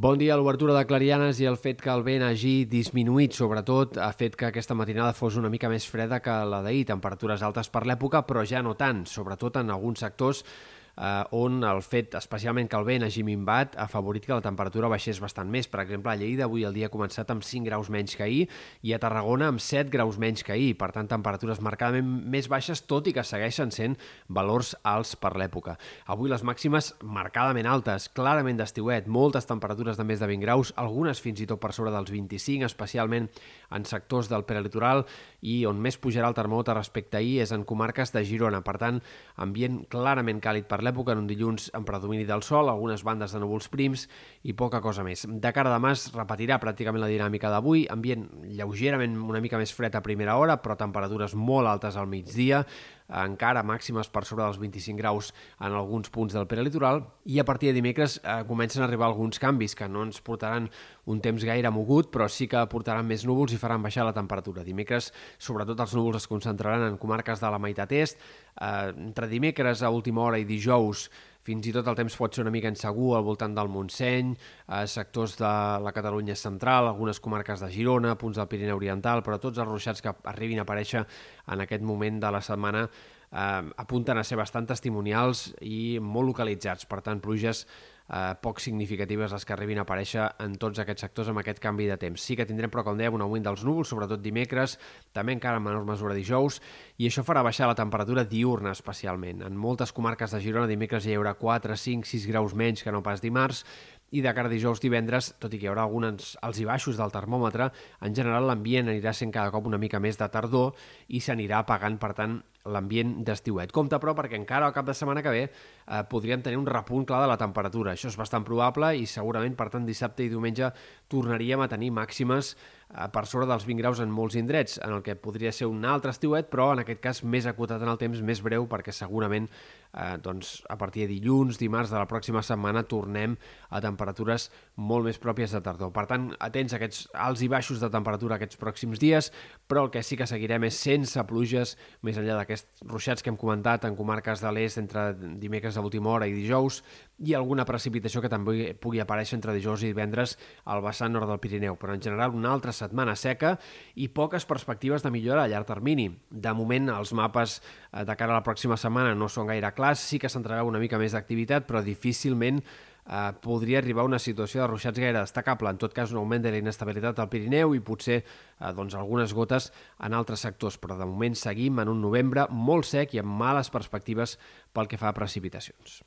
Bon dia. L'obertura de Clarianes i el fet que el vent hagi disminuït, sobretot, ha fet que aquesta matinada fos una mica més freda que la d'ahir. Temperatures altes per l'època, però ja no tant, sobretot en alguns sectors eh, on el fet, especialment que el vent hagi minvat, ha favorit que la temperatura baixés bastant més. Per exemple, a Lleida avui el dia ha començat amb 5 graus menys que ahir i a Tarragona amb 7 graus menys que ahir. Per tant, temperatures marcadament més baixes, tot i que segueixen sent valors alts per l'època. Avui les màximes marcadament altes, clarament d'estiuet, moltes temperatures de més de 20 graus, algunes fins i tot per sobre dels 25, especialment en sectors del prelitoral i on més pujarà el termòmetre respecte a ahir és en comarques de Girona. Per tant, ambient clarament càlid per l'època, en un dilluns en predomini del sol, algunes bandes de núvols prims i poca cosa més. De cara a demà es repetirà pràcticament la dinàmica d'avui, ambient lleugerament una mica més fred a primera hora, però temperatures molt altes al migdia, encara màximes per sobre dels 25 graus en alguns punts del prelitoral i a partir de dimecres eh, comencen a arribar alguns canvis que no ens portaran un temps gaire mogut, però sí que portaran més núvols i faran baixar la temperatura. Dimecres, sobretot, els núvols es concentraran en comarques de la meitat est. Eh, entre dimecres a última hora i dijous fins i tot el temps pot ser una mica insegur al voltant del Montseny, eh, sectors de la Catalunya central, algunes comarques de Girona, punts del Pirineu Oriental, però tots els ruixats que arribin a aparèixer en aquest moment de la setmana eh, apunten a ser bastant testimonials i molt localitzats. Per tant, pluges eh, poc significatives les que arribin a aparèixer en tots aquests sectors amb aquest canvi de temps. Sí que tindrem, però com dèiem, un augment dels núvols, sobretot dimecres, també encara en menor mesura dijous, i això farà baixar la temperatura diurna especialment. En moltes comarques de Girona dimecres hi haurà 4, 5, 6 graus menys que no pas dimarts, i de cara a dijous divendres, tot i que hi haurà alguns alts i baixos del termòmetre, en general l'ambient anirà sent cada cop una mica més de tardor i s'anirà apagant, per tant, l'ambient d'estiuet. Compte, però, perquè encara al cap de setmana que ve eh, podríem tenir un repunt clar de la temperatura. Això és bastant probable i segurament, per tant, dissabte i diumenge tornaríem a tenir màximes per sobre dels 20 graus en molts indrets, en el que podria ser un altre estiuet, però en aquest cas més acotat en el temps, més breu, perquè segurament eh, doncs, a partir de dilluns, dimarts de la pròxima setmana tornem a temperatures molt més pròpies de tardor. Per tant, atents a aquests alts i baixos de temperatura aquests pròxims dies, però el que sí que seguirem és sense pluges més enllà aquests ruixats que hem comentat en comarques de l'est entre dimecres a última hora i dijous i alguna precipitació que també pugui aparèixer entre dijous i divendres al vessant nord del Pirineu, però en general una altra setmana seca i poques perspectives de millora a llarg termini. De moment, els mapes eh, de cara a la pròxima setmana no són gaire clars, sí que s'entrarà una mica més d'activitat, però difícilment eh, podria arribar a una situació de ruixats gaire destacable. En tot cas, un augment de la inestabilitat al Pirineu i potser eh, doncs, algunes gotes en altres sectors, però de moment seguim en un novembre molt sec i amb males perspectives pel que fa a precipitacions.